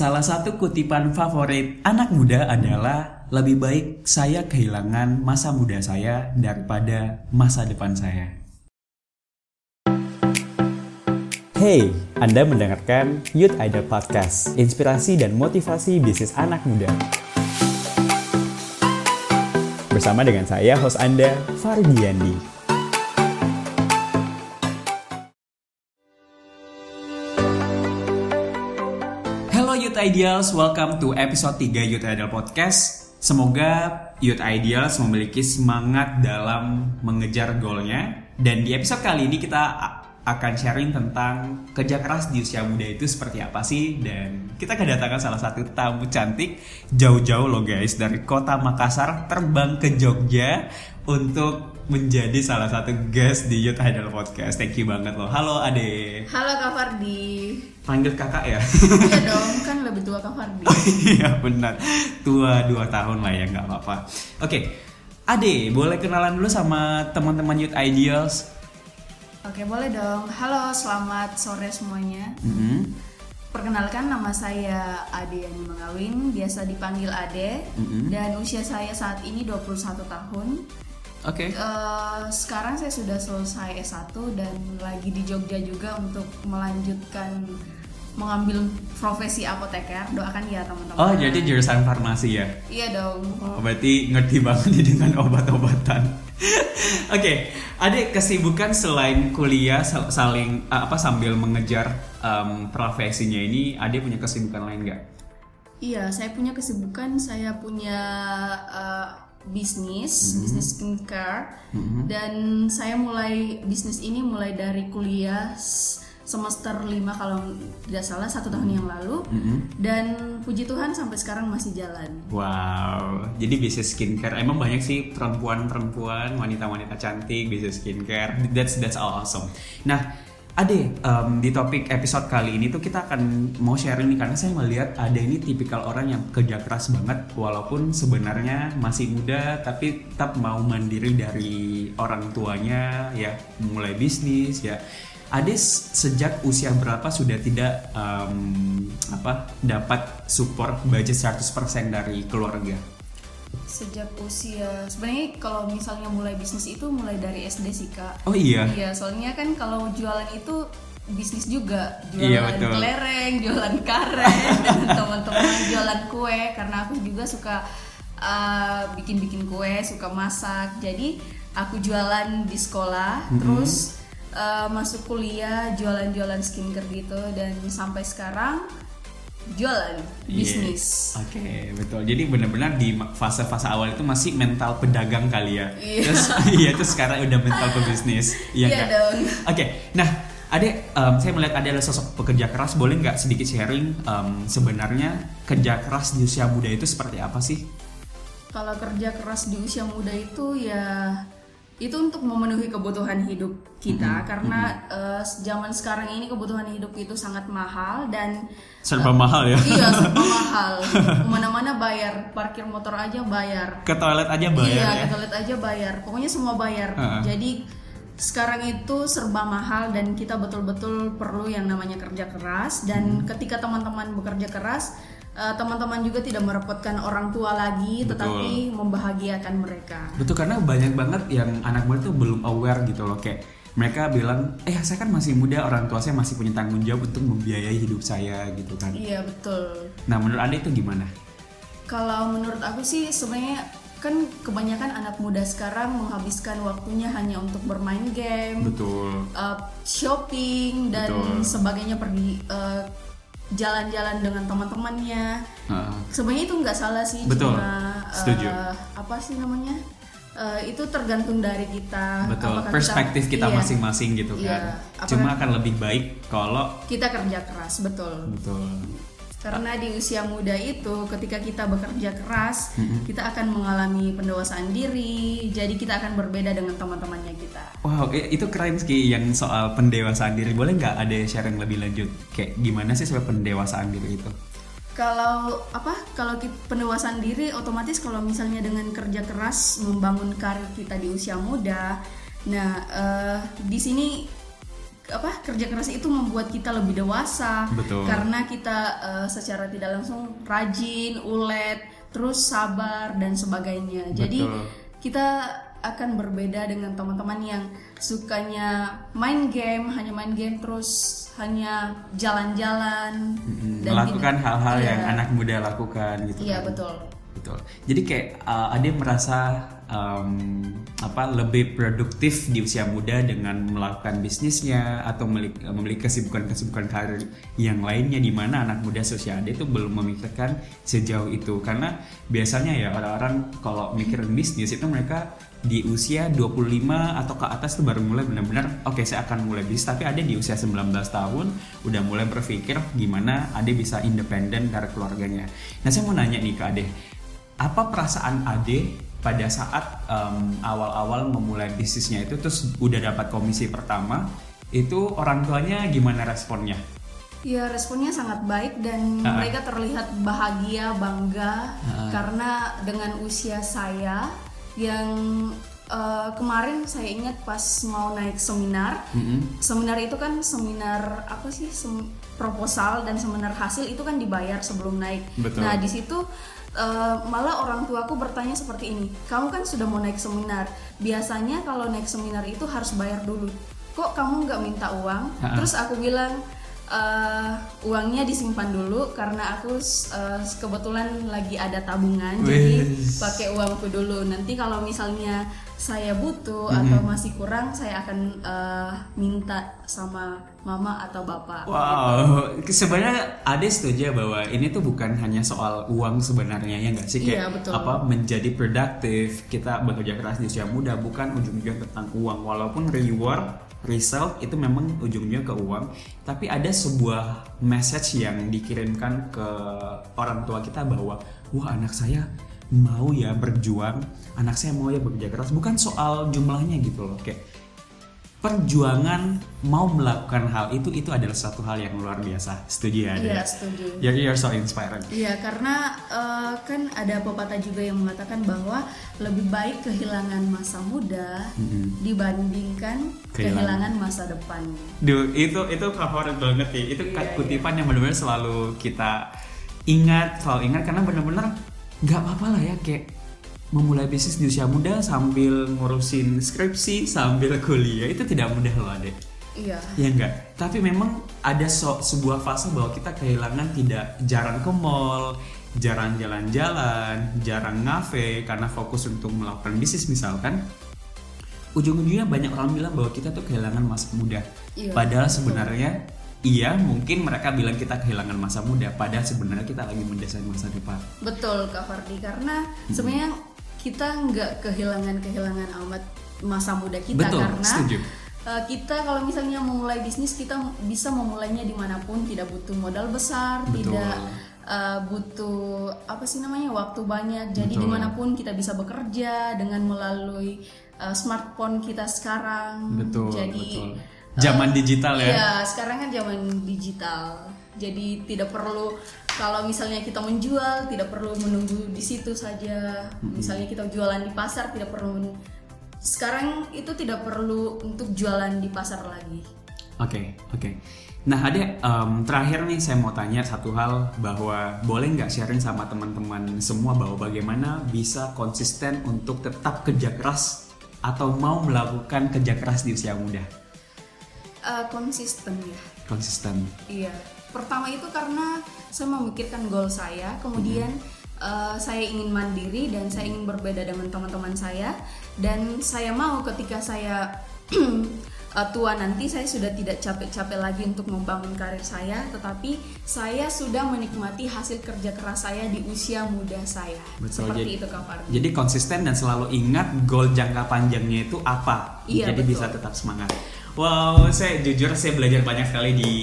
Salah satu kutipan favorit anak muda adalah lebih baik saya kehilangan masa muda saya daripada masa depan saya. Hey, Anda mendengarkan Youth Idol Podcast, inspirasi dan motivasi bisnis anak muda. Bersama dengan saya, host Anda, Fardiandi. Youth Ideals, welcome to episode 3 Youth Ideal Podcast. Semoga Youth Ideals memiliki semangat dalam mengejar goalnya. Dan di episode kali ini kita akan sharing tentang kerja keras di usia muda itu seperti apa sih dan kita kedatangan salah satu tamu cantik jauh-jauh loh guys dari kota Makassar terbang ke Jogja untuk menjadi salah satu guest di Youth Idol Podcast. Thank you banget loh. Halo Ade. Halo Kak Fardi. Panggil kakak ya? iya dong, kan lebih tua Kak Fardi. Iya benar. Tua dua tahun lah ya nggak apa-apa. Oke, Ade boleh kenalan dulu sama teman-teman Youth Ideals? Oke boleh dong. Halo, selamat sore semuanya. Mm -hmm. Perkenalkan nama saya Ade Yani Mengawin, biasa dipanggil Ade, mm -hmm. dan usia saya saat ini 21 tahun. Oke. Okay. Uh, eh, sekarang saya sudah selesai S1 dan lagi di Jogja juga untuk melanjutkan mengambil profesi apoteker. Doakan ya teman-teman. Oh, jadi jurusan farmasi ya? Iya dong. Oh, berarti ngerti banget nih dengan obat-obatan. Oke, okay. Ada kesibukan selain kuliah saling apa sambil mengejar um, profesinya ini, ada punya kesibukan lain nggak? Iya, saya punya kesibukan. Saya punya uh, bisnis, mm-hmm. bisnis skincare mm-hmm. dan saya mulai bisnis ini mulai dari kuliah semester 5 kalau tidak salah satu tahun yang lalu mm-hmm. dan puji Tuhan sampai sekarang masih jalan. Wow, jadi bisnis skincare emang banyak sih perempuan-perempuan, wanita-wanita cantik bisnis skincare. That's that's awesome. Nah, Ade, um, di topik episode kali ini tuh kita akan mau sharing nih karena saya melihat Ade ini tipikal orang yang kerja keras banget walaupun sebenarnya masih muda tapi tetap mau mandiri dari orang tuanya ya mulai bisnis ya. Ade sejak usia berapa sudah tidak um, apa dapat support budget 100% dari keluarga? sejak usia sebenarnya kalau misalnya mulai bisnis itu mulai dari SD sih kak. Oh iya? Iya soalnya kan kalau jualan itu bisnis juga. Jualan iya, kelereng jualan karet dan teman-teman jualan kue. Karena aku juga suka uh, bikin-bikin kue suka masak. Jadi aku jualan di sekolah mm -hmm. terus uh, masuk kuliah jualan-jualan skincare gitu dan sampai sekarang jualan bisnis. Yeah. Oke okay, betul. Jadi benar-benar di fase-fase awal itu masih mental pedagang kali ya. Yeah. Terus iya itu sekarang udah mental pebisnis. Iya yeah, dong. Oke, okay, nah Ade, um, saya melihat ada sosok pekerja keras. Boleh nggak sedikit sharing um, sebenarnya kerja keras di usia muda itu seperti apa sih? Kalau kerja keras di usia muda itu ya itu untuk memenuhi kebutuhan hidup kita mm -hmm. karena mm -hmm. uh, zaman sekarang ini kebutuhan hidup itu sangat mahal dan serba uh, mahal ya iya serba mahal ke mana-mana bayar parkir motor aja bayar ke toilet aja bayar iya ya? ke toilet aja bayar pokoknya semua bayar uh -huh. jadi sekarang itu serba mahal dan kita betul-betul perlu yang namanya kerja keras dan hmm. ketika teman-teman bekerja keras teman eh, teman-teman juga tidak merepotkan orang tua lagi Betul. tetapi membahagiakan mereka. Betul karena banyak banget yang anak muda tuh belum aware gitu loh kayak mereka bilang, eh saya kan masih muda, orang tua saya masih punya tanggung jawab untuk membiayai hidup saya gitu kan. Iya betul. Nah menurut anda itu gimana? Kalau menurut aku sih sebenarnya kan kebanyakan anak muda sekarang menghabiskan waktunya hanya untuk bermain game, betul, uh, shopping dan betul. sebagainya pergi uh, jalan-jalan dengan teman-temannya. Uh. Sebenarnya itu nggak salah sih, Betul. cuma Setuju. Uh, apa sih namanya? Uh, itu tergantung dari kita. Betul. Perspektif kita iya. masing-masing iya, gitu kan. Iya. Cuma akan lebih baik kalau kita kerja keras, betul. Betul. Karena di usia muda itu ketika kita bekerja keras, mm-hmm. kita akan mengalami pendewasaan diri. Jadi kita akan berbeda dengan teman-temannya kita. Wow, itu keren sih yang soal pendewasaan diri. Boleh nggak ada sharing lebih lanjut? Kayak gimana sih soal pendewasaan diri itu? Kalau apa? Kalau pendewasaan diri otomatis kalau misalnya dengan kerja keras membangun karir kita di usia muda. Nah, uh, di sini apa kerja keras itu membuat kita lebih dewasa Betul. karena kita uh, secara tidak langsung rajin, ulet, terus sabar dan sebagainya. Jadi kita akan berbeda dengan teman-teman yang sukanya main game, hanya main game terus hanya jalan-jalan hmm, dan melakukan hal-hal iya. yang anak muda lakukan gitu. Iya, kan. betul. Betul. Jadi kayak uh, Ade merasa um, apa lebih produktif di usia muda dengan melakukan bisnisnya atau memiliki, kesibukan-kesibukan karir yang lainnya di mana anak muda sosial itu belum memikirkan sejauh itu karena biasanya ya orang-orang kalau mikirin bisnis itu mereka di usia 25 atau ke atas tuh baru mulai benar-benar oke okay, saya akan mulai bisnis tapi ada di usia 19 tahun udah mulai berpikir gimana Ade bisa independen dari keluarganya. Nah saya mau nanya nih ke Ade, apa perasaan Ade pada saat um, awal-awal memulai bisnisnya itu terus udah dapat komisi pertama itu orang tuanya gimana responnya? Ya responnya sangat baik dan uh mereka terlihat bahagia bangga uh karena dengan usia saya yang uh, kemarin saya ingat pas mau naik seminar, mm-hmm. seminar itu kan seminar apa sih sem- proposal dan seminar hasil itu kan dibayar sebelum naik. Betul. Nah di situ uh, malah orang tuaku bertanya seperti ini, kamu kan sudah mau naik seminar, biasanya kalau naik seminar itu harus bayar dulu. Kok kamu nggak minta uang? Ha-ha. Terus aku bilang uh, uangnya disimpan dulu karena aku uh, kebetulan lagi ada tabungan Wiss. jadi pakai uangku dulu nanti kalau misalnya saya butuh mm -hmm. atau masih kurang saya akan uh, minta sama mama atau bapak. Wow, gitu. sebenarnya ada setuju bahwa ini tuh bukan hanya soal uang sebenarnya ya nggak sih kayak iya, betul. apa menjadi produktif kita bekerja keras di usia muda bukan ujung-ujungnya tentang uang walaupun reward result itu memang ujungnya ke uang. Tapi ada sebuah message yang dikirimkan ke orang tua kita bahwa wah anak saya mau ya berjuang anak saya mau ya bekerja keras. Bukan soal jumlahnya gitu loh kayak perjuangan mau melakukan hal itu itu adalah satu hal yang luar biasa setuju ya iya setuju you're, you're so inspiring iya karena uh, kan ada pepatah juga yang mengatakan bahwa lebih baik kehilangan masa muda mm-hmm. dibandingkan kehilangan. kehilangan masa depan Duh, itu itu favorit banget ya itu iya, kutipan iya. yang benar-benar selalu kita ingat selalu ingat karena benar-benar nggak apa-apa lah ya kayak memulai bisnis di usia muda sambil ngurusin skripsi sambil kuliah itu tidak mudah loh adek. Iya. Ya enggak tapi memang ada so, sebuah fase bahwa kita kehilangan tidak jarang ke mall jarang jalan-jalan jarang ngafe karena fokus untuk melakukan bisnis misalkan. Ujung-ujungnya banyak orang bilang bahwa kita tuh kehilangan masa muda. Iya, padahal sebenarnya Iya, mungkin mereka bilang kita kehilangan masa muda, padahal sebenarnya kita lagi mendesain masa depan. Betul, Kak Fardi, karena hmm. sebenarnya kita nggak kehilangan kehilangan amat masa muda kita Betul, karena setuju. Uh, kita kalau misalnya memulai bisnis kita bisa memulainya di mana pun tidak butuh modal besar Betul. tidak uh, butuh apa sih namanya waktu banyak jadi Betul. di mana pun kita bisa bekerja dengan melalui uh, smartphone kita sekarang Betul. Jadi Betul. Zaman uh, digital ya. Iya sekarang kan zaman digital. Jadi tidak perlu kalau misalnya kita menjual tidak perlu menunggu di situ saja. Misalnya kita jualan di pasar tidak perlu sekarang itu tidak perlu untuk jualan di pasar lagi. Oke okay, oke. Okay. nah ada um, terakhir nih saya mau tanya satu hal bahwa boleh nggak sharing sama teman-teman semua bahwa bagaimana bisa konsisten untuk tetap kerja keras atau mau melakukan kerja keras di usia muda uh, konsisten ya konsisten iya pertama itu karena saya memikirkan goal saya kemudian mm-hmm. uh, saya ingin mandiri dan saya ingin berbeda dengan teman-teman saya dan saya mau ketika saya uh, tua nanti saya sudah tidak capek-capek lagi untuk membangun karir saya tetapi saya sudah menikmati hasil kerja keras saya di usia muda saya Betul, seperti jadi, itu Kak Fardi. jadi konsisten dan selalu ingat goal jangka panjangnya itu apa iya, jadi betul. bisa tetap semangat wow saya jujur saya belajar banyak sekali di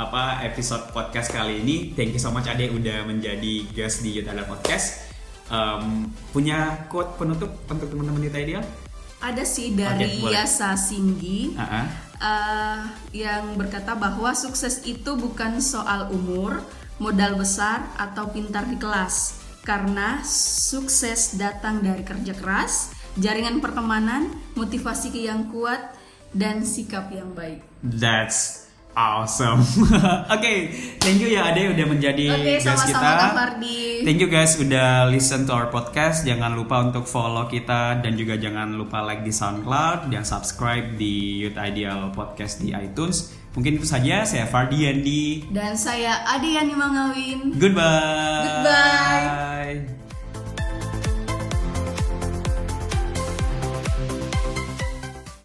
apa episode podcast kali ini. Thank you so much Ade udah menjadi guest di Yudhara Podcast. Um, punya quote penutup untuk teman-teman Yuta Ideal? Ada sih dari okay, Yasa Singgi uh -huh. uh, yang berkata bahwa sukses itu bukan soal umur, modal besar atau pintar di kelas, karena sukses datang dari kerja keras, jaringan pertemanan, motivasi yang kuat, dan sikap yang baik. That's awesome. Oke, okay, thank you ya Ade udah menjadi okay, guest sama kita. Kak Fardi. Thank you guys udah listen to our podcast. Jangan lupa untuk follow kita dan juga jangan lupa like di SoundCloud dan subscribe di Youth Ideal Podcast di iTunes. Mungkin itu saja. Saya Fardi Yandi dan saya Ade Yani Mangawin. Goodbye. Goodbye.